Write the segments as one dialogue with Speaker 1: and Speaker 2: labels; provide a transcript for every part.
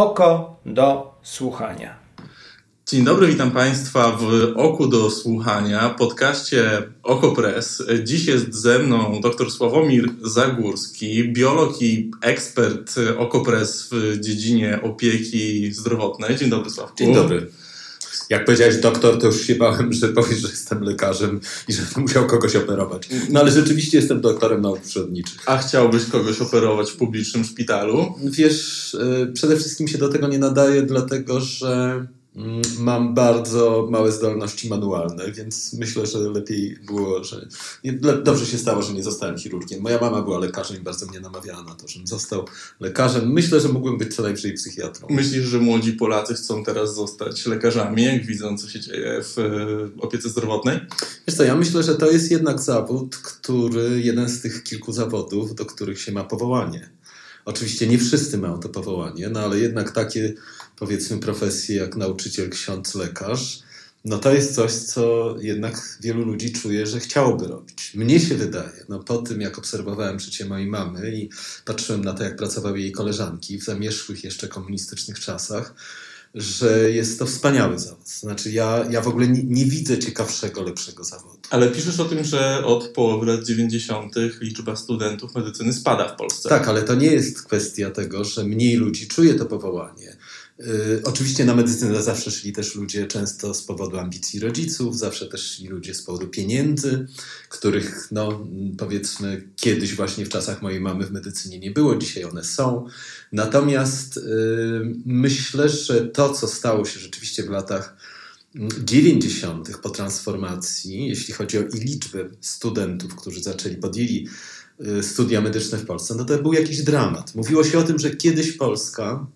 Speaker 1: Oko do słuchania.
Speaker 2: Dzień dobry, witam Państwa w Oku do Słuchania, podcaście OkoPress. Dziś jest ze mną dr Sławomir Zagórski, biolog i ekspert OkoPress w dziedzinie opieki zdrowotnej. Dzień dobry, Sławku.
Speaker 3: Dzień dobry. Jak powiedziałeś doktor, to już się bałem, że powiesz, że jestem lekarzem i że musiał kogoś operować. No ale rzeczywiście jestem doktorem nauk przyrodniczych.
Speaker 2: A chciałbyś kogoś operować w publicznym szpitalu?
Speaker 3: Wiesz, y, przede wszystkim się do tego nie nadaje, dlatego że mam bardzo małe zdolności manualne, więc myślę, że lepiej było, że dobrze się stało, że nie zostałem chirurgiem. Moja mama była lekarzem i bardzo mnie namawiała na to, żebym został lekarzem. Myślę, że mógłbym być co najwyżej psychiatrą.
Speaker 2: Myślisz, że młodzi Polacy chcą teraz zostać lekarzami, jak widzą, co się dzieje w e, opiece zdrowotnej?
Speaker 3: Wiesz co, ja myślę, że to jest jednak zawód, który, jeden z tych kilku zawodów, do których się ma powołanie. Oczywiście nie wszyscy mają to powołanie, no ale jednak takie powiedzmy profesje jak nauczyciel, ksiądz, lekarz, no to jest coś, co jednak wielu ludzi czuje, że chciałoby robić. Mnie się wydaje, no po tym jak obserwowałem życie mojej mamy i patrzyłem na to, jak pracowały jej koleżanki w zamierzchłych jeszcze komunistycznych czasach, że jest to wspaniały zawód. Znaczy ja, ja w ogóle nie, nie widzę ciekawszego, lepszego zawodu.
Speaker 2: Ale piszesz o tym, że od połowy lat 90. liczba studentów medycyny spada w Polsce.
Speaker 3: Tak, ale to nie jest kwestia tego, że mniej ludzi czuje to powołanie. Yy, oczywiście na medycynę zawsze szli też ludzie często z powodu ambicji rodziców, zawsze też szli ludzie z powodu pieniędzy, których no powiedzmy kiedyś właśnie w czasach mojej mamy w medycynie nie było, dzisiaj one są. Natomiast yy, myślę, że to co stało się rzeczywiście w latach 90. po transformacji, jeśli chodzi o liczbę studentów, którzy zaczęli, podjęli yy, studia medyczne w Polsce, no to był jakiś dramat. Mówiło się o tym, że kiedyś Polska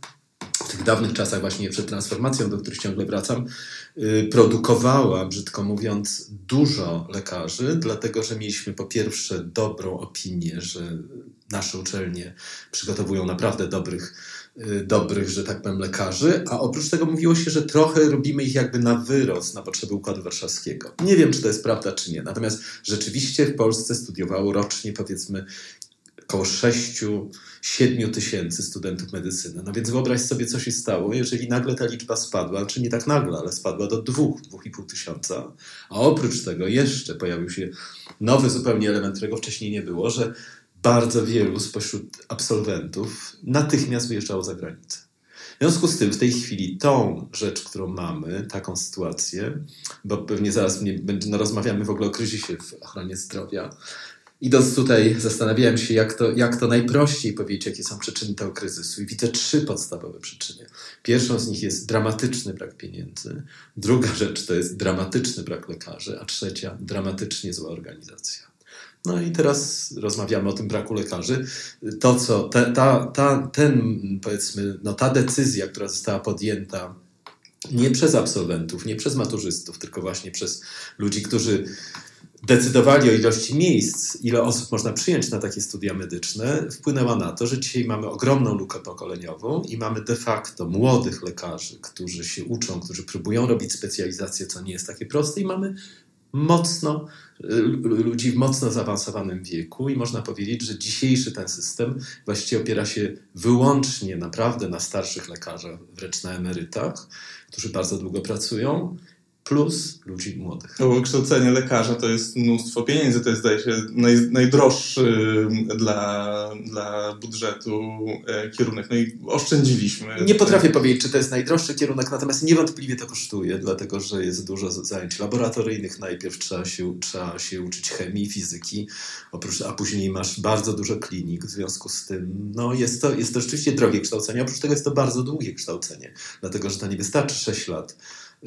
Speaker 3: w tych dawnych czasach, właśnie przed transformacją, do których ciągle wracam, y, produkowała, brzydko mówiąc, dużo lekarzy, dlatego że mieliśmy po pierwsze dobrą opinię, że nasze uczelnie przygotowują naprawdę dobrych, y, dobrych, że tak powiem, lekarzy, a oprócz tego mówiło się, że trochę robimy ich jakby na wyrost na potrzeby Układu Warszawskiego. Nie wiem, czy to jest prawda, czy nie. Natomiast rzeczywiście w Polsce studiowało rocznie, powiedzmy, około 6-7 tysięcy studentów medycyny. No więc wyobraź sobie, co się stało, jeżeli nagle ta liczba spadła, czy nie tak nagle, ale spadła do 2-2,5 tysiąca. A oprócz tego jeszcze pojawił się nowy zupełnie element, którego wcześniej nie było, że bardzo wielu spośród absolwentów natychmiast wyjeżdżało za granicę. W związku z tym w tej chwili tą rzecz, którą mamy, taką sytuację, bo pewnie zaraz nie, no, rozmawiamy w ogóle o kryzysie w ochronie zdrowia, Idąc tutaj, zastanawiałem się, jak to, jak to najprościej powiedzieć, jakie są przyczyny tego kryzysu. I widzę trzy podstawowe przyczyny. Pierwszą z nich jest dramatyczny brak pieniędzy, druga rzecz to jest dramatyczny brak lekarzy, a trzecia dramatycznie zła organizacja. No i teraz rozmawiamy o tym braku lekarzy. To, co ta, ta, ten, powiedzmy, no ta decyzja, która została podjęta nie przez absolwentów, nie przez maturzystów, tylko właśnie przez ludzi, którzy decydowali o ilości miejsc, ile osób można przyjąć na takie studia medyczne, wpłynęła na to, że dzisiaj mamy ogromną lukę pokoleniową i mamy de facto młodych lekarzy, którzy się uczą, którzy próbują robić specjalizację, co nie jest takie proste, i mamy mocno ludzi w mocno zaawansowanym wieku i można powiedzieć, że dzisiejszy ten system właściwie opiera się wyłącznie naprawdę na starszych lekarzach, wręcz na emerytach, którzy bardzo długo pracują plus ludzi młodych.
Speaker 2: No kształcenie lekarza to jest mnóstwo pieniędzy, to jest zdaje się naj, najdroższy dla, dla budżetu e, kierunek. No i oszczędziliśmy.
Speaker 3: Nie potrafię powiedzieć, czy to jest najdroższy kierunek, natomiast niewątpliwie to kosztuje, dlatego że jest dużo zajęć laboratoryjnych. Najpierw trzeba się, trzeba się uczyć chemii, fizyki, oprócz, a później masz bardzo dużo klinik. W związku z tym no jest, to, jest to rzeczywiście drogie kształcenie. Oprócz tego jest to bardzo długie kształcenie, dlatego że to nie wystarczy 6 lat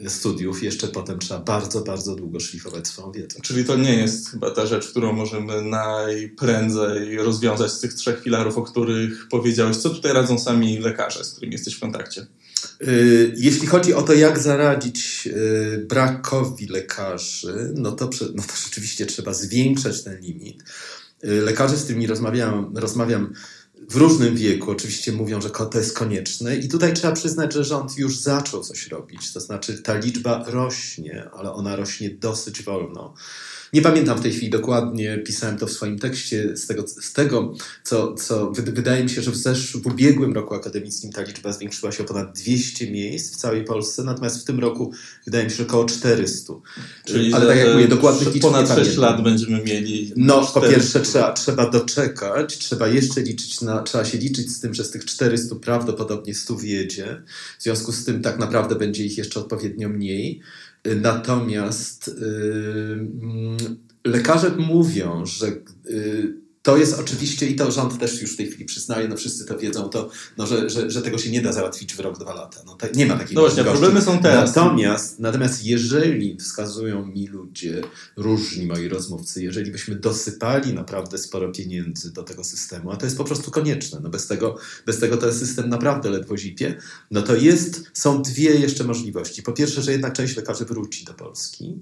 Speaker 3: studiów, jeszcze potem trzeba bardzo, bardzo długo szlifować swoją wiedzę.
Speaker 2: Czyli to nie jest chyba ta rzecz, którą możemy najprędzej rozwiązać z tych trzech filarów, o których powiedziałeś. Co tutaj radzą sami lekarze, z którymi jesteś w kontakcie?
Speaker 3: Y, jeśli chodzi o to, jak zaradzić y, brakowi lekarzy, no to, no to rzeczywiście trzeba zwiększać ten limit. Y, lekarze, z którymi rozmawiam, rozmawiam w różnym wieku oczywiście mówią, że to jest konieczne, i tutaj trzeba przyznać, że rząd już zaczął coś robić. To znaczy, ta liczba rośnie, ale ona rośnie dosyć wolno. Nie pamiętam w tej chwili dokładnie, pisałem to w swoim tekście, z tego, z tego co, co wydaje mi się, że w, zesz, w ubiegłym roku akademickim ta liczba zwiększyła się o ponad 200 miejsc w całej Polsce, natomiast w tym roku wydaje mi się, że około 400.
Speaker 2: Czyli Ale tak jak mówię, dokładnych liczb ponad 6 lat będziemy mieli.
Speaker 3: No, 400. po pierwsze trzeba, trzeba doczekać, trzeba jeszcze liczyć na, trzeba się liczyć z tym, że z tych 400 prawdopodobnie 100 wjedzie. W związku z tym tak naprawdę będzie ich jeszcze odpowiednio mniej. Natomiast yy, lekarze mówią, że yy, to jest oczywiście, i to rząd też już w tej chwili przyznaje, no wszyscy to wiedzą, to, no, że, że, że tego się nie da załatwić w rok, dwa lata. No, nie ma takiej
Speaker 2: no właśnie, problemy są teraz.
Speaker 3: Natomiast, natomiast jeżeli wskazują mi ludzie, różni moi rozmówcy, jeżeli byśmy dosypali naprawdę sporo pieniędzy do tego systemu, a to jest po prostu konieczne, no bez tego, bez tego ten system naprawdę ledwo zipie, no to jest, są dwie jeszcze możliwości. Po pierwsze, że jednak część lekarzy wróci do Polski,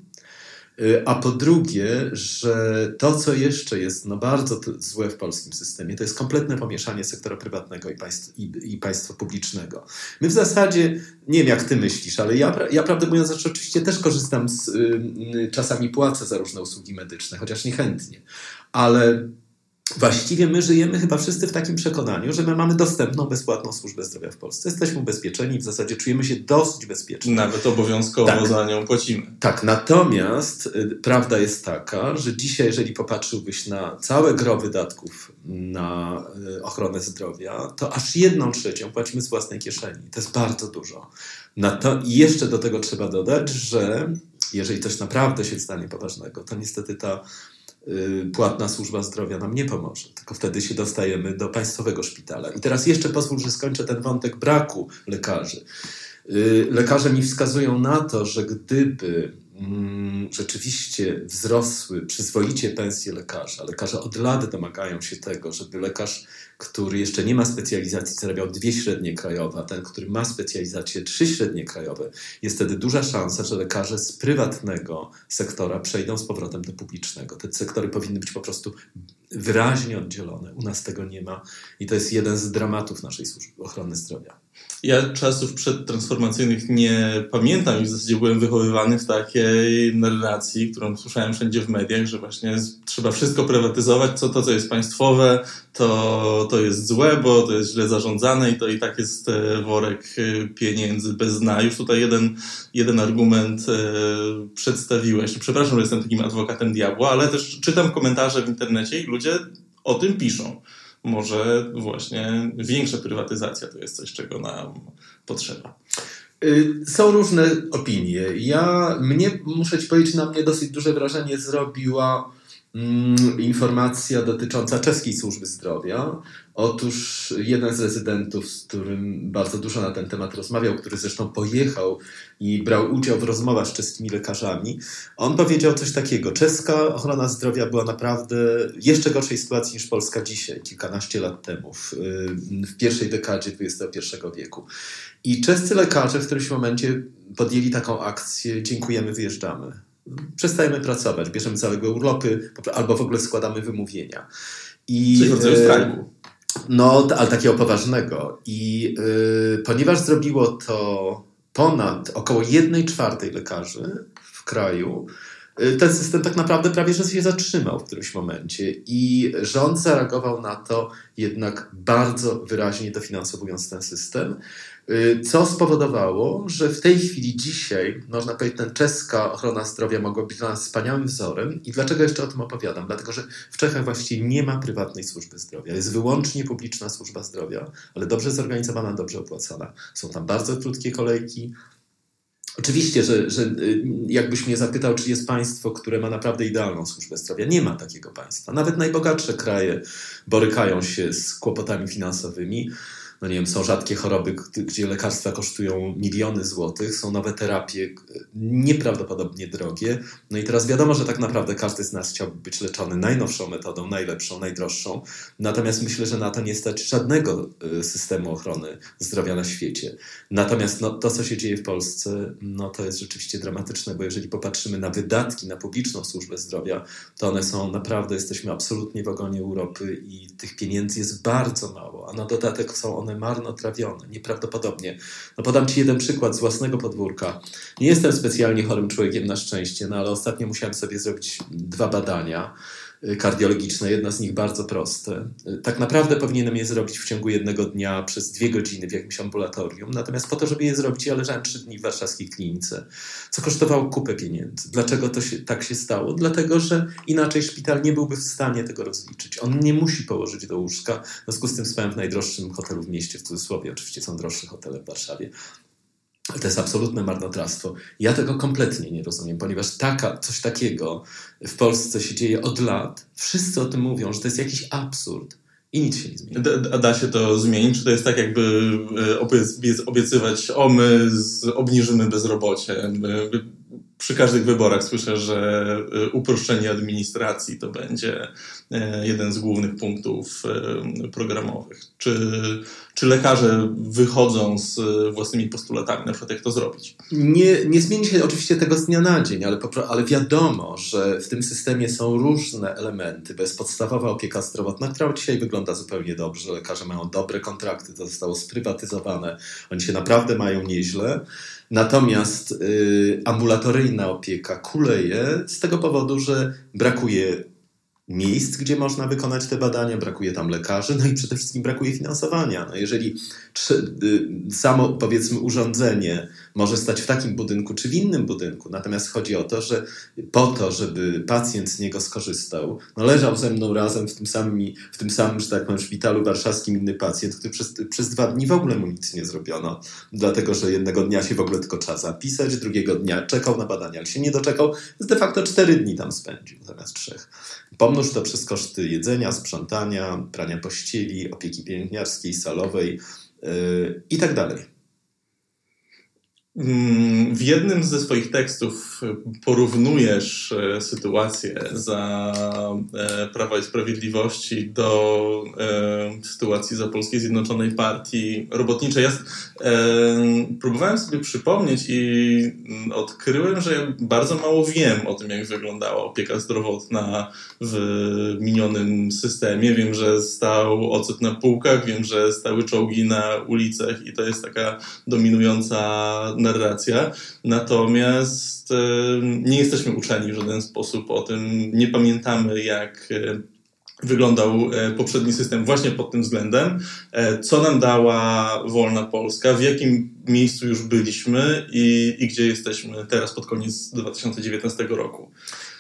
Speaker 3: a po drugie, że to, co jeszcze jest no bardzo złe w polskim systemie, to jest kompletne pomieszanie sektora prywatnego i, państw, i, i państwa publicznego. My w zasadzie, nie wiem jak ty myślisz, ale ja, ja prawdę mówiąc, oczywiście też korzystam z, y, czasami płacę za różne usługi medyczne, chociaż niechętnie, ale Właściwie my żyjemy chyba wszyscy w takim przekonaniu, że my mamy dostępną, bezpłatną służbę zdrowia w Polsce. Jesteśmy ubezpieczeni, w zasadzie czujemy się dosyć bezpiecznie.
Speaker 2: Nawet obowiązkowo tak. za nią płacimy.
Speaker 3: Tak, natomiast y, prawda jest taka, że dzisiaj, jeżeli popatrzyłbyś na całe gro wydatków na y, ochronę zdrowia, to aż jedną trzecią płacimy z własnej kieszeni. To jest bardzo dużo. Na to, I jeszcze do tego trzeba dodać, że jeżeli coś naprawdę się stanie poważnego, to niestety ta płatna służba zdrowia nam nie pomoże, tylko wtedy się dostajemy do państwowego szpitala. I teraz jeszcze pozwól, że skończę ten wątek braku lekarzy. Y, lekarze mi wskazują na to, że gdyby rzeczywiście wzrosły przyzwoicie pensje lekarza. Lekarze od lat domagają się tego, żeby lekarz, który jeszcze nie ma specjalizacji, zarabiał dwie średnie krajowe, a ten, który ma specjalizację, trzy średnie krajowe. Jest wtedy duża szansa, że lekarze z prywatnego sektora przejdą z powrotem do publicznego. Te sektory powinny być po prostu wyraźnie oddzielone. U nas tego nie ma i to jest jeden z dramatów naszej służby ochrony zdrowia.
Speaker 2: Ja czasów przedtransformacyjnych nie pamiętam i w zasadzie byłem wychowywany w takiej narracji, którą słyszałem wszędzie w mediach, że właśnie trzeba wszystko prywatyzować, co to, co jest państwowe, to, to jest złe, bo to jest źle zarządzane i to i tak jest e, worek e, pieniędzy bez dna. Już tutaj jeden, jeden argument e, przedstawiłeś. Przepraszam, że jestem takim adwokatem diabła, ale też czytam komentarze w internecie i ludzie o tym piszą może właśnie większa prywatyzacja to jest coś, czego nam potrzeba.
Speaker 3: Y, są różne opinie. Ja, mnie, muszę Ci powiedzieć, na mnie dosyć duże wrażenie zrobiła informacja dotycząca czeskiej służby zdrowia. Otóż jeden z rezydentów, z którym bardzo dużo na ten temat rozmawiał, który zresztą pojechał i brał udział w rozmowach z czeskimi lekarzami, on powiedział coś takiego. Czeska ochrona zdrowia była naprawdę jeszcze gorszej sytuacji niż Polska dzisiaj, kilkanaście lat temu, w, w pierwszej dekadzie XXI wieku. I czescy lekarze w którymś momencie podjęli taką akcję: dziękujemy, wyjeżdżamy. Przestajemy pracować, bierzemy zaległe urlopy albo w ogóle składamy wymówienia.
Speaker 2: I, Coś w rodzaju strajku.
Speaker 3: No, ale takiego poważnego. I yy, ponieważ zrobiło to ponad około 1 czwartej lekarzy w kraju, ten system tak naprawdę prawie że się zatrzymał w którymś momencie i rząd zareagował na to jednak bardzo wyraźnie dofinansowując ten system. Y, co spowodowało, że w tej chwili dzisiaj, można powiedzieć, ten czeska ochrona zdrowia mogła być dla nas wspaniałym wzorem. I dlaczego jeszcze o tym opowiadam? Dlatego, że w Czechach właściwie nie ma prywatnej służby zdrowia. Jest wyłącznie publiczna służba zdrowia, ale dobrze zorganizowana, dobrze opłacana. Są tam bardzo krótkie kolejki, Oczywiście, że, że y, jakbyś mnie zapytał, czy jest państwo, które ma naprawdę idealną służbę zdrowia, nie ma takiego państwa. Nawet najbogatsze kraje borykają się z kłopotami finansowymi no nie wiem, są rzadkie choroby, gdzie lekarstwa kosztują miliony złotych, są nowe terapie nieprawdopodobnie drogie. No i teraz wiadomo, że tak naprawdę każdy z nas chciałby być leczony najnowszą metodą, najlepszą, najdroższą. Natomiast myślę, że na to nie stać żadnego y, systemu ochrony zdrowia na świecie. Natomiast no, to, co się dzieje w Polsce, no to jest rzeczywiście dramatyczne, bo jeżeli popatrzymy na wydatki na publiczną służbę zdrowia, to one są naprawdę, jesteśmy absolutnie w ogonie Europy i tych pieniędzy jest bardzo mało, a na dodatek są one one marnotrawione, nieprawdopodobnie. No podam Ci jeden przykład z własnego podwórka. Nie jestem specjalnie chorym człowiekiem na szczęście, no ale ostatnio musiałem sobie zrobić dwa badania kardiologiczne, jedna z nich bardzo proste. Tak naprawdę powinienem je zrobić w ciągu jednego dnia przez dwie godziny w jakimś ambulatorium. Natomiast po to, żeby je zrobić, ja leżałem trzy dni w warszawskiej klinice, co kosztowało kupę pieniędzy. Dlaczego to się, tak się stało? Dlatego, że inaczej szpital nie byłby w stanie tego rozliczyć. On nie musi położyć do łóżka. W związku z tym spałem w najdroższym hotelu w mieście, w cudzysłowie. Oczywiście są droższe hotele w Warszawie. To jest absolutne marnotrawstwo. Ja tego kompletnie nie rozumiem, ponieważ taka, coś takiego w Polsce się dzieje od lat. Wszyscy o tym mówią, że to jest jakiś absurd. I nic się nie zmieni.
Speaker 2: Da, da, się to zmienić? Czy to jest tak, jakby e, obiecywać, o my obniżymy bezrobocie? Przy każdych wyborach słyszę, że e, uproszczenie administracji to będzie e, jeden z głównych punktów programowych. Czy czy lekarze wychodzą z własnymi postulatami, na przykład jak to zrobić?
Speaker 3: Nie, nie zmieni się oczywiście tego z dnia na dzień, ale, ale wiadomo, że w tym systemie są różne elementy, bo jest podstawowa opieka zdrowotna, która dzisiaj wygląda zupełnie dobrze. Lekarze mają dobre kontrakty, to zostało sprywatyzowane, oni się naprawdę mają nieźle. Natomiast y, ambulatoryjna opieka kuleje z tego powodu, że brakuje miejsc, gdzie można wykonać te badania, brakuje tam lekarzy, no i przede wszystkim brakuje finansowania. No jeżeli y, samo, powiedzmy, urządzenie może stać w takim budynku czy w innym budynku, natomiast chodzi o to, że po to, żeby pacjent z niego skorzystał, no leżał ze mną razem w tym samym, w tym samym że tak powiem, szpitalu warszawskim inny pacjent, który przez, przez dwa dni w ogóle mu nic nie zrobiono, dlatego, że jednego dnia się w ogóle tylko trzeba zapisać, drugiego dnia czekał na badania, ale się nie doczekał, więc de facto cztery dni tam spędził zamiast trzech. Pomnóż to przez koszty jedzenia, sprzątania, prania pościeli, opieki pielęgniarskiej, salowej i tak dalej.
Speaker 2: Mm, w jednym ze swoich tekstów porównujesz e, sytuację za e, Prawa i Sprawiedliwości do e, sytuacji za Polskiej Zjednoczonej Partii Robotniczej. Ja próbowałem sobie przypomnieć i mm, odkryłem, że bardzo mało wiem o tym, jak wyglądała opieka zdrowotna w minionym systemie. Wiem, że stał ocet na półkach, wiem, że stały czołgi na ulicach i to jest taka dominująca narracja, natomiast nie jesteśmy uczeni w żaden sposób o tym, nie pamiętamy jak e, wyglądał e, poprzedni system właśnie pod tym względem, e, co nam dała wolna Polska, w jakim miejscu już byliśmy i, i gdzie jesteśmy teraz pod koniec 2019 roku.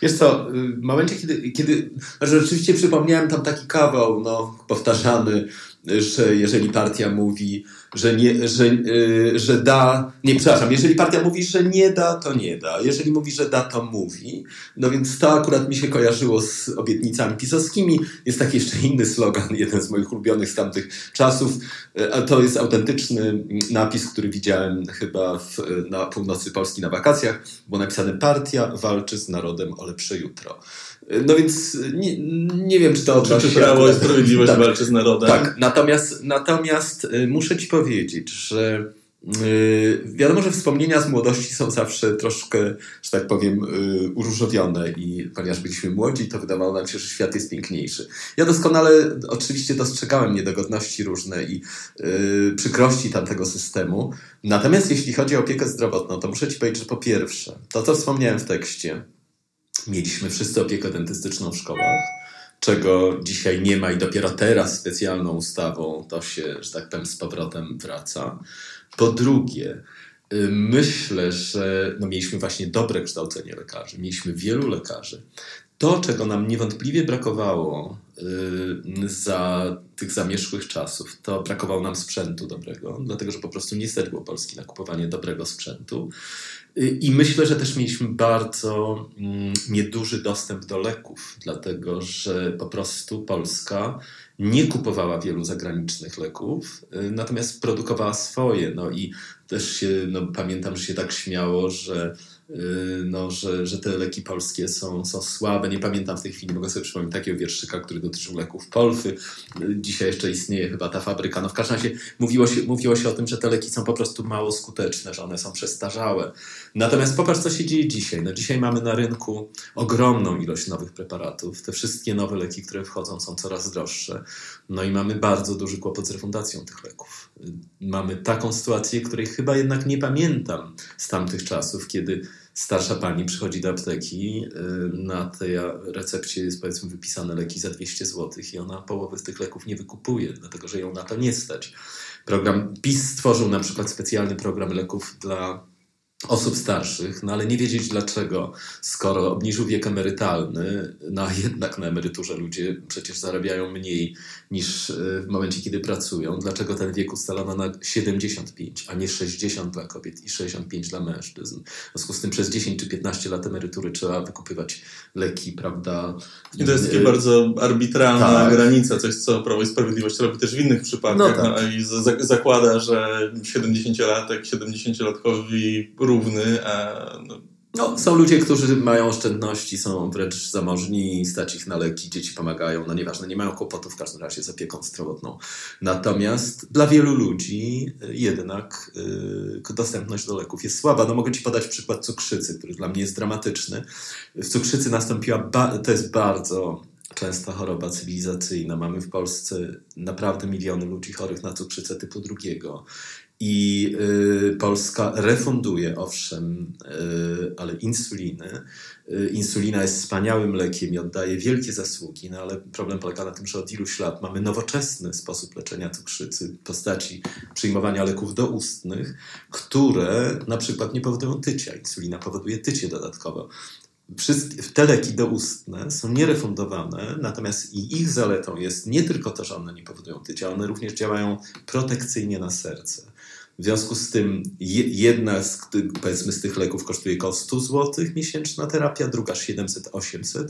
Speaker 3: Wiesz co, w momencie, kiedy, kiedy znaczy rzeczywiście przypomniałem tam taki kawał, no, powtarzany, że jeżeli partia mówi, że, nie, że, yy, że da, nie, przepraszam, jeżeli partia mówi, że nie da, to nie da. Jeżeli mówi, że da, to mówi. No więc to akurat mi się kojarzyło z obietnicami pisowskimi. Jest taki jeszcze inny slogan, jeden z moich ulubionych z tamtych czasów. A to jest autentyczny napis, który widziałem chyba w, na północy Polski na wakacjach. Było napisane partia walczy z narodem o lepsze jutro. No więc nie, nie wiem, czy to
Speaker 2: odnosi się... Prawo i Sprawiedliwość tak, walczy z narodem.
Speaker 3: Tak, natomiast, natomiast muszę Ci powiedzieć, że y, Wiadomo, że wspomnienia z młodości są zawsze troszkę, że tak powiem, y, uróżowione i ponieważ byliśmy młodzi, to wydawało nam się, że świat jest piękniejszy. Ja doskonale oczywiście dostrzegałem niedogodności różne i yy, przykrości tamtego systemu. Natomiast jeśli chodzi o opiekę zdrowotną, to muszę Ci powiedzieć, że po pierwsze, to co wspomniałem w tekście, Mieliśmy wszyscy opiekę dentystyczną w szkołach, czego dzisiaj nie ma i dopiero teraz specjalną ustawą to się, że tak powiem, z powrotem wraca. Po drugie, y, myślę, że no mieliśmy właśnie dobre kształcenie lekarzy, mieliśmy wielu lekarzy. To, czego nam niewątpliwie brakowało y, za tych zamierzchłych czasów, to brakowało nam sprzętu dobrego, dlatego że po prostu nie stać było Polski na kupowanie dobrego sprzętu. I myślę, że też mieliśmy bardzo mm, nieduży dostęp do leków, dlatego że po prostu Polska nie kupowała wielu zagranicznych leków, y, natomiast produkowała swoje. No i też się, no, pamiętam, że się tak śmiało, że no, że, że te leki polskie są, są słabe. Nie pamiętam w tej chwili, mogę sobie przypomnieć takiego wierszyka, który dotyczył leków Polfy. Dzisiaj jeszcze istnieje chyba ta fabryka. No w każdym razie mówiło się, mówiło się o tym, że te leki są po prostu mało skuteczne, że one są przestarzałe. Natomiast popatrz, co się dzieje dzisiaj. No dzisiaj mamy na rynku ogromną ilość nowych preparatów. Te wszystkie nowe leki, które wchodzą, są coraz droższe. No i mamy bardzo duży kłopot z refundacją tych leków. Mamy taką sytuację, której chyba jednak nie pamiętam z tamtych czasów, kiedy starsza pani przychodzi do apteki, y, na tej recepcie jest powiedzmy wypisane leki za 200 zł i ona połowy z tych leków nie wykupuje, dlatego że ją na to nie stać. Program PiS stworzył na przykład specjalny program leków dla osób starszych, no ale nie wiedzieć dlaczego, skoro obniżył wiek emerytalny, no a jednak na emeryturze ludzie przecież zarabiają mniej niż e, w momencie, kiedy pracują. Dlaczego ten wiek ustalono na 75, a nie 60 dla kobiet i 65 dla mężczyzn? W związku z tym przez 10 czy 15 lat emerytury trzeba wykupywać leki, prawda?
Speaker 2: I to jest takie bardzo arbitralna tak. granica, coś co Prawo i Sprawiedliwość robi też w innych przypadkach. No tak. no, I zakłada, że 70-latek, 70-latkowi równy, a no,
Speaker 3: no, są ludzie, którzy mają oszczędności, są wręcz zamożni, stać ich na leki, dzieci pomagają, no nieważne, nie mają kłopotów w każdym razie z opieką zdrowotną. Natomiast dla wielu ludzi y, jednak yy, dostępność do leków jest słaba. No mogę Ci podać przykład cukrzycy, który dla mnie jest dramatyczny. W cukrzycy nastąpiła, to jest bardzo częsta choroba cywilizacyjna. Mamy w Polsce naprawdę miliony ludzi chorych na cukrzycę typu drugiego. I y, Polska refunduje, owszem, y, ale insuliny. Insulina jest wspaniałym lekiem i oddaje wielkie zasługi, no ale problem polega na tym, że od iluś lat mamy nowoczesny sposób leczenia cukrzycy w postaci przyjmowania leków doustnych, które na przykład nie powodują tycia. Insulina powoduje tycie dodatkowo. Wszystkie, te leki doustne są nierefundowane, natomiast i ich zaletą jest nie tylko to, że one nie powodują tycia, one również działają protekcyjnie na serce. W związku z tym jedna z, powiedzmy, z tych leków kosztuje około 100 zł miesięczna terapia, druga 700-800.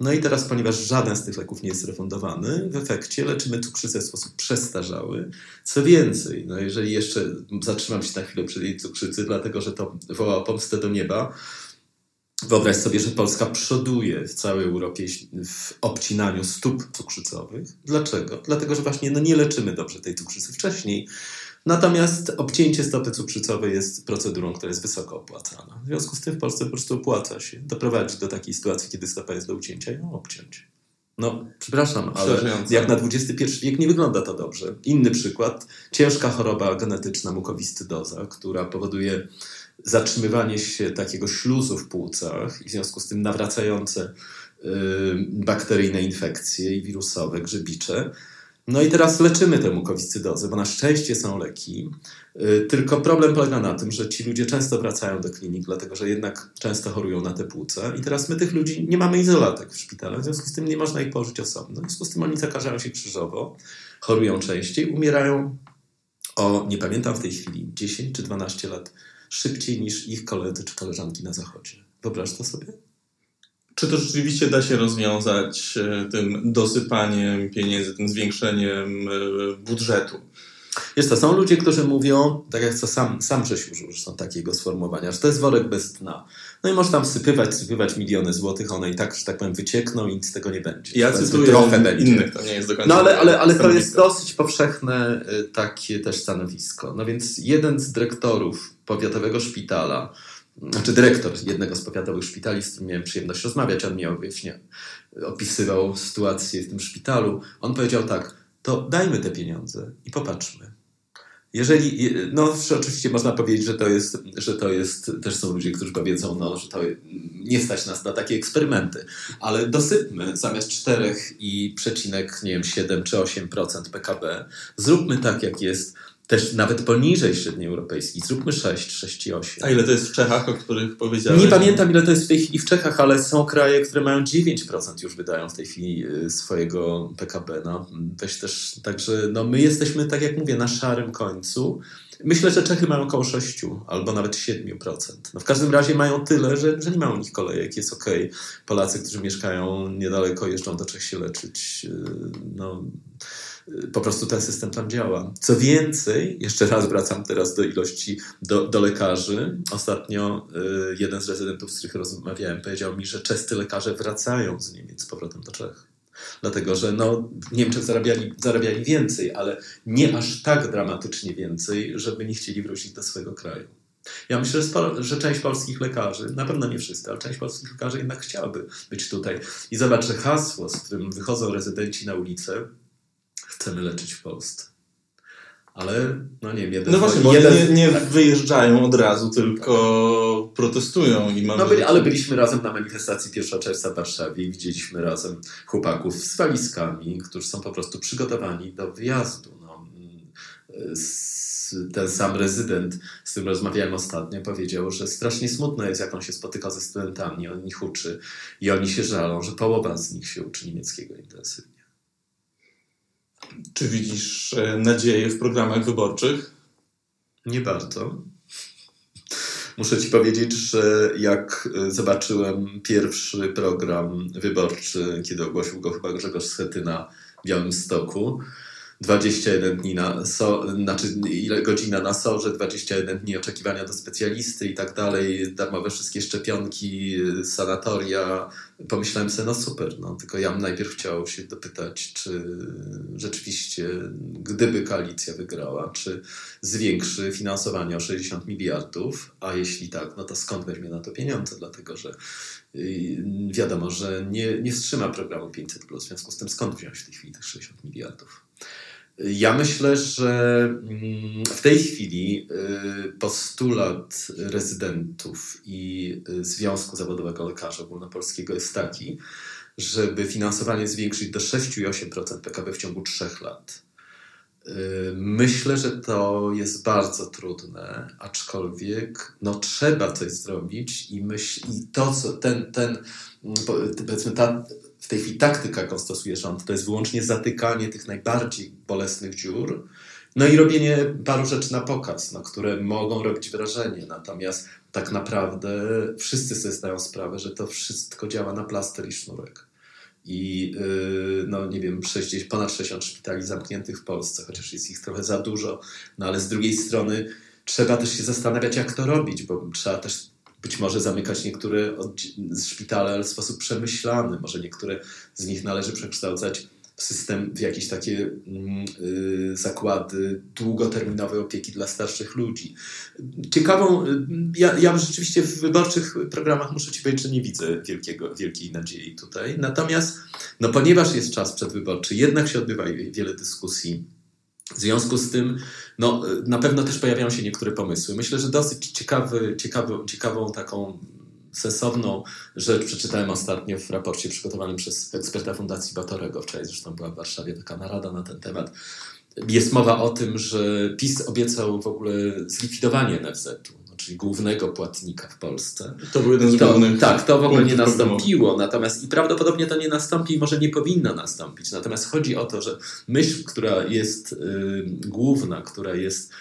Speaker 3: No i teraz, ponieważ żaden z tych leków nie jest refundowany, w efekcie leczymy cukrzycę w sposób przestarzały. Co więcej, no jeżeli jeszcze zatrzymam się na chwilę przy tej cukrzycy, dlatego że to woła o pomstę do nieba, Wyobraź sobie, że Polska przoduje w całej Europie w obcinaniu stóp cukrzycowych. Dlaczego? Dlatego, że właśnie no, nie leczymy dobrze tej cukrzycy wcześniej. Natomiast obcięcie stopy cukrzycowej jest procedurą, która jest wysoko opłacana. W związku z tym w Polsce po prostu opłaca się doprowadzić do takiej sytuacji, kiedy stopa jest do ucięcia i ją obciąć. No, przepraszam, ale jak na XXI wiek nie wygląda to dobrze. Inny przykład, ciężka choroba genetyczna mukowiscydoza, która powoduje zatrzymywanie się takiego śluzu w płucach i w związku z tym nawracające y, bakteryjne infekcje i wirusowe, grzybicze. No i teraz leczymy tę mukowiscydozę, bo na szczęście są leki. Y, tylko problem polega na tym, że ci ludzie często wracają do klinik, dlatego że jednak często chorują na te płuca. I teraz my tych ludzi nie mamy izolatek w szpitalach, w związku z tym nie można ich położyć osobno. W związku z tym oni zakażają się krzyżowo, chorują częściej, umierają o, nie pamiętam w tej chwili, 10 czy 12 lat szybciej niż ich koledzy czy koleżanki na zachodzie. Wyobraź to sobie?
Speaker 2: Czy to rzeczywiście da się rozwiązać e, tym dosypaniem pieniędzy, tym zwiększeniem e, budżetu?
Speaker 3: Jest to, są ludzie, którzy mówią, tak jak to sam, sam żeś użył są takiego sformułowania, że to jest worek bez dna. No i można tam sypywać, sypywać miliony złotych, one i tak, że tak powiem, wyciekną i nic z tego nie będzie.
Speaker 2: Ja cytuję trochę będzie. innych, to nie jest do końca.
Speaker 3: No ale, ale, ale to jest dosyć powszechne y, takie też stanowisko. No więc jeden z dyrektorów powiatowego szpitala, znaczy dyrektor jednego z powiatowych szpitali, z którym miałem przyjemność rozmawiać, on miał właśnie opisywał sytuację w tym szpitalu. On powiedział tak, to dajmy te pieniądze i popatrzmy. Jeżeli, no oczywiście można powiedzieć, że to jest, że to jest, też są ludzie, którzy powiedzą, no, że to nie stać nas na takie eksperymenty, ale dosypmy zamiast 4 i przecinek, nie wiem, 7 czy 8% PKB, zróbmy tak, jak jest też nawet poniżej średniej europejskiej. Zróbmy 6, 6,8.
Speaker 2: A ile to jest w Czechach, o których powiedziałeś?
Speaker 3: Nie pamiętam, ile to jest w tej chwili w Czechach, ale są kraje, które mają 9% już wydają w tej chwili y, swojego PKB. No, weź też, także no, my jesteśmy, tak jak mówię, na szarym końcu. Myślę, że Czechy mają około 6 albo nawet 7%. No w każdym razie mają tyle, że, że nie mają nich kolejek, jest ok. Polacy, którzy mieszkają niedaleko, jeżdżą do Czech się leczyć. Y, no, po prostu ten system tam działa. Co więcej, jeszcze raz wracam teraz do ilości, do, do lekarzy. Ostatnio y, jeden z rezydentów, z których rozmawiałem, powiedział mi, że czescy lekarze wracają z Niemiec z powrotem do Czech. Dlatego, że no, Niemczech zarabiali, zarabiali więcej, ale nie aż tak dramatycznie więcej, żeby nie chcieli wrócić do swojego kraju. Ja myślę, że, że, część polskich lekarzy, na pewno nie wszyscy, ale część polskich lekarzy jednak chciałaby być tutaj. I zobacz, że hasło, z którym wychodzą rezydenci na ulicę, chcemy leczyć w Polsce. Ale, no nie wiem, jeden...
Speaker 2: No właśnie, bo jeden, nie, nie wyjeżdżają od razu, tylko protestują i mamy...
Speaker 3: No byli, ale byliśmy razem na manifestacji 1 czerwca w Warszawie i widzieliśmy razem chłopaków z walizkami, którzy są po prostu przygotowani do wyjazdu. No, ten sam rezydent, z którym rozmawiałem ostatnio, powiedział, że strasznie smutno jest, jak on się spotyka ze studentami, on ich uczy i oni się żalą, że połowa z nich się uczy niemieckiego intensywnie.
Speaker 2: Czy widzisz e, nadzieję w programach wyborczych?
Speaker 3: Nie bardzo. Muszę ci powiedzieć, że jak e, zobaczyłem pierwszy program wyborczy, kiedy ogłosił go chyba Grzegorz Schetyna w Białymstoku, 21 dni na so, znaczy godzina na sorze, 21 dni oczekiwania do specjalisty i tak dalej, darmowe wszystkie szczepionki, sanatoria. Pomyślałem sobie, no super, no tylko ja bym najpierw chciał się dopytać, czy rzeczywiście, gdyby koalicja wygrała, czy zwiększy finansowanie o 60 miliardów, a jeśli tak, no to skąd weźmie na to pieniądze, dlatego że y, wiadomo, że nie, nie wstrzyma programu 500+, w związku z tym skąd wziąć w tej chwili tych 60 miliardów? Ja myślę, że mm, w tej chwili y, postulat rezydentów i y, Związku Zawodowego Lekarzy Ogólnopolskiego jest taki, żeby finansowanie zwiększyć do 6,8% PKB w ciągu 3 lat. Y, myślę, że to jest bardzo trudne, aczkolwiek no, trzeba coś zrobić i, myśl, i to, co ten, ten powiedzmy, ta w tej chwili taktyka, jaką stosuje rząd, to jest wyłącznie zatykanie tych najbardziej bolesnych dziur, no i robienie paru rzeczy na pokaz, no, które mogą robić wrażenie. Natomiast tak naprawdę wszyscy sobie zdają sprawę, że to wszystko działa na plaster i sznurek. I yy, no nie wiem, 60, ponad 60 szpitali zamkniętych w Polsce, chociaż jest ich trochę za dużo, no ale z drugiej strony trzeba też się zastanawiać, jak to robić, bo trzeba też być może zamykać niektóre szpitale w sposób przemyślany, może niektóre z nich należy przekształcać w system, w jakieś takie y, zakłady długoterminowej opieki dla starszych ludzi. Ciekawą, y, ja, ja rzeczywiście w wyborczych programach muszę Ci powiedzieć, że nie widzę wielkiego, wielkiej nadziei tutaj. Natomiast, no ponieważ jest czas przedwyborczy, jednak się odbywa wiele dyskusji w związku z tym, no, na pewno też pojawiają się niektóre pomysły. Myślę, że dosyć ciekawy, ciekawy, ciekawą taką sensowną rzecz przeczytałem ostatnio w raporcie przygotowanym przez eksperta Fundacji Batorego. Wczoraj zresztą była w Warszawie taka narada na ten temat. Jest mowa o tym, że PiS obiecał w ogóle zlikwidowanie NFZ-u czyli głównego płatnika w Polsce.
Speaker 2: To był jeden z głównych.
Speaker 3: Tak, to w ogóle nie nastąpiło. Natomiast i prawdopodobnie to nie nastąpi i może nie powinno nastąpić. Natomiast chodzi o to, że myśl, która jest y, główna, która jest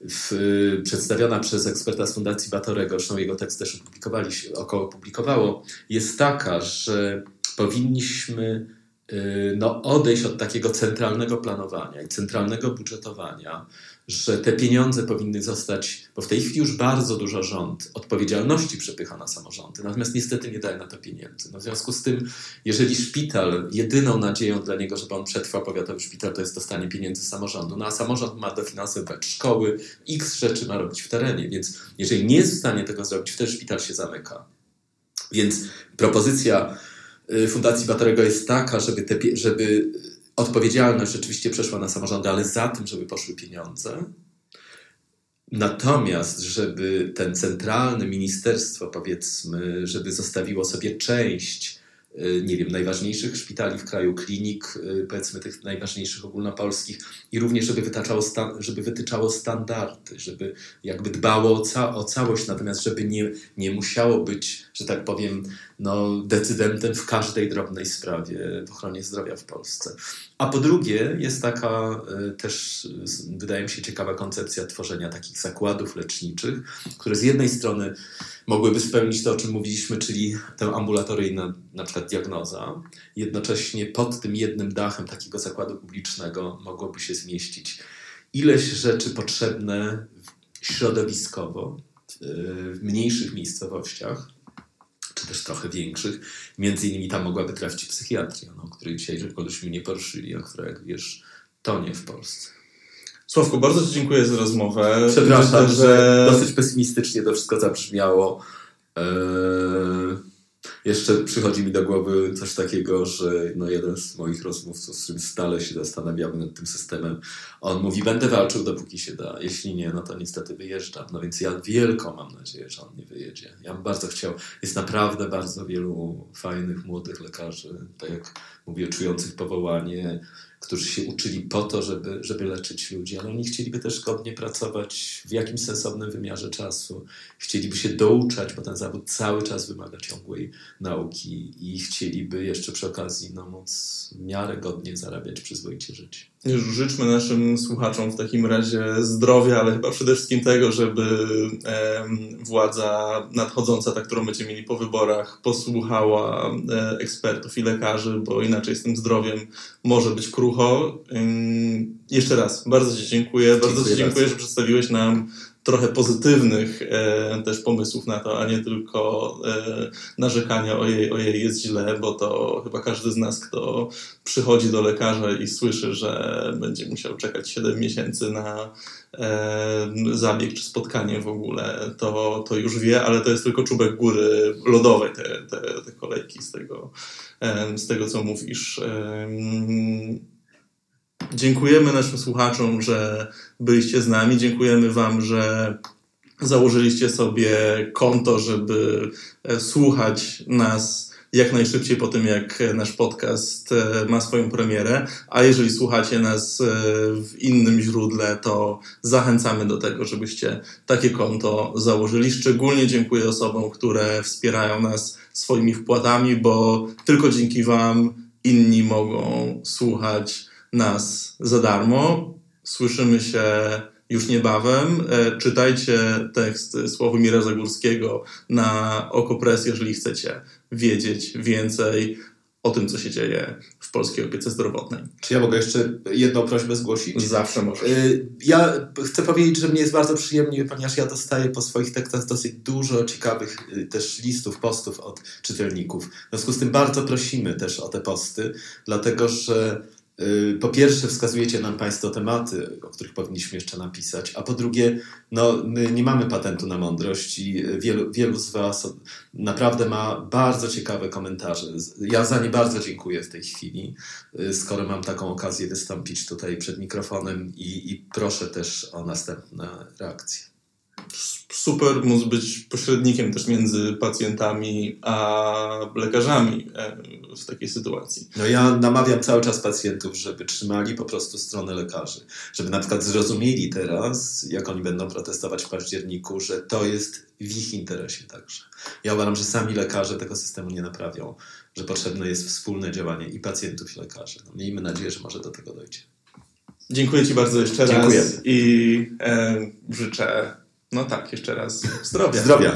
Speaker 3: w, przedstawiona przez eksperta z Fundacji Batorego, zresztą jego tekst też opublikowali, około publikowało, jest taka, że powinniśmy y, no, odejść od takiego centralnego planowania i centralnego budżetowania, że te pieniądze powinny zostać, bo w tej chwili już bardzo dużo rząd odpowiedzialności przepycha na samorządy, natomiast niestety nie daje na to pieniędzy. No w związku z tym, jeżeli szpital, jedyną nadzieją dla niego, żeby on przetrwał powiatowy szpital, to jest dostanie pieniędzy samorządu, no a samorząd ma dofinansowywać szkoły, x rzeczy ma robić w terenie, więc jeżeli nie jest w stanie tego zrobić, wtedy szpital się zamyka. Więc propozycja y, Fundacji Batorego jest taka, żeby, te, żeby odpowiedzialność rzeczywiście przeszła na samorządy, ale za tym, żeby poszły pieniądze. Natomiast, żeby ten centralne ministerstwo, powiedzmy, żeby zostawiło sobie część nie wiem, najważniejszych szpitali w kraju, klinik, y, powiedzmy tych najważniejszych ogólnopolskich i również, żeby wytyczało, żeby wytyczało standardy, żeby jakby dbało o, ca o całość, natomiast żeby nie, nie musiało być, że tak powiem, no, decydentem w każdej drobnej sprawie w ochronie zdrowia w Polsce. A po drugie jest taka y, też, wydaje mi się, ciekawa koncepcja tworzenia takich zakładów leczniczych, które z jednej strony mogłyby spełnić to, o czym mówiliśmy, czyli tę ambulatoryjną na przykład diagnoza. Jednocześnie pod tym jednym dachem takiego zakładu publicznego mogłoby się zmieścić ileś rzeczy potrzebne środowiskowo w mniejszych miejscowościach, czy też trochę większych. Między innymi tam mogłaby trafić psychiatria, no, o której dzisiaj żeśmy nie poruszyli, a która, jak wiesz, tonie w Polsce.
Speaker 2: Sławku, bardzo Ci dziękuję za rozmowę.
Speaker 3: Przepraszam, Myślę, że dosyć pesymistycznie to wszystko zabrzmiało. Eee, jeszcze przychodzi mi do głowy coś takiego, że no jeden z moich rozmówców, z którym stale się zastanawiamy nad tym systemem, on mówi, będę walczył dopóki się da. Jeśli nie, no to niestety wyjeżdżam. No więc ja wielką mam nadzieję, że on nie wyjedzie. Ja bym bardzo chciał. Jest naprawdę bardzo wielu fajnych, młodych lekarzy, tak jak mówię, czujących powołanie, którzy się uczyli po to, żeby, żeby leczyć ludzi, ale oni chcieliby też godnie pracować w jakimś sensownym wymiarze czasu. Chcieliby się douczać, bo ten zawód cały czas wymaga ciągłej nauki i chcieliby jeszcze przy okazji no, móc w miarę godnie zarabiać, przyzwoicie żyć.
Speaker 2: Życzmy naszym słuchaczom w takim razie zdrowia, ale chyba przede wszystkim tego, żeby władza nadchodząca, ta, którą będziemy mieli po wyborach, posłuchała e, ekspertów i lekarzy, bo inaczej z tym zdrowiem może być krucho. Jeszcze raz, bardzo Ci dziękuję. Bardzo dziękuję Ci dziękuję, bardzo. że przedstawiłeś nam trochę pozytywnych e, też pomysłów na to, a nie tylko e, narzekania ojej, ojej, jest źle, bo to chyba każdy z nas, kto przychodzi do lekarza i słyszy, że będzie musiał czekać 7 miesięcy na e, zabieg czy spotkanie w ogóle, to, to już wie, ale to jest tylko czubek góry lodowej, te, te, te kolejki z tego, e, z tego, co mówisz. E, Dziękujemy naszym słuchaczom, że byliście z nami. Dziękujemy Wam, że założyliście sobie konto, żeby e, słuchać nas jak najszybciej po tym, jak nasz podcast e, ma swoją premierę. A jeżeli słuchacie nas e, w innym źródle, to zachęcamy do tego, żebyście takie konto założyli. Szczególnie dziękuję osobom, które wspierają nas swoimi wpłatami, bo tylko dzięki Wam inni mogą słuchać nas za darmo. Słyszymy się już niebawem. E, czytajcie tekst Sławomira Zagórskiego na Okopres, jeżeli chcecie wiedzieć więcej o tym, co się dzieje w polskiej opiece zdrowotnej.
Speaker 3: Czy ja mogę jeszcze jedną prośbę zgłosić?
Speaker 2: Zawsze możesz.
Speaker 3: E, ja chcę powiedzieć, że mnie jest bardzo przyjemnie, ponieważ ja dostaję po swoich tekstach dosyć dużo ciekawych e, też listów, postów od czytelników. W związku z tym bardzo prosimy też o te posty, dlatego że Y, po pierwsze, wskazujecie nam Państwo tematy, o których powinniśmy jeszcze napisać, a po drugie, no, my nie mamy patentu na mądrość i wielu, wielu z Was naprawdę ma bardzo ciekawe komentarze. Ja za nie bardzo dziękuję w tej chwili, y, skoro mam taką okazję wystąpić tutaj przed mikrofonem i, i proszę też o następne reakcje
Speaker 2: super móc być pośrednikiem też między pacjentami a lekarzami e, w takiej sytuacji.
Speaker 3: No ja namawiam cały czas pacjentów, żeby trzymali po prostu stronę lekarzy. Żeby na przykład zrozumieli teraz, jak oni będą protestować w październiku, że to jest w ich interesie także. Ja uważam, że sami lekarze tego systemu nie naprawią, że potrzebne jest wspólne działanie i pacjentów, i lekarzy. No, miejmy nadzieję, że może do tego dojdzie.
Speaker 2: Dziękuję Ci bardzo jeszcze
Speaker 3: Dziękuję.
Speaker 2: raz i e, życzę no tak, jeszcze raz zdrowia.
Speaker 3: Zdrowia.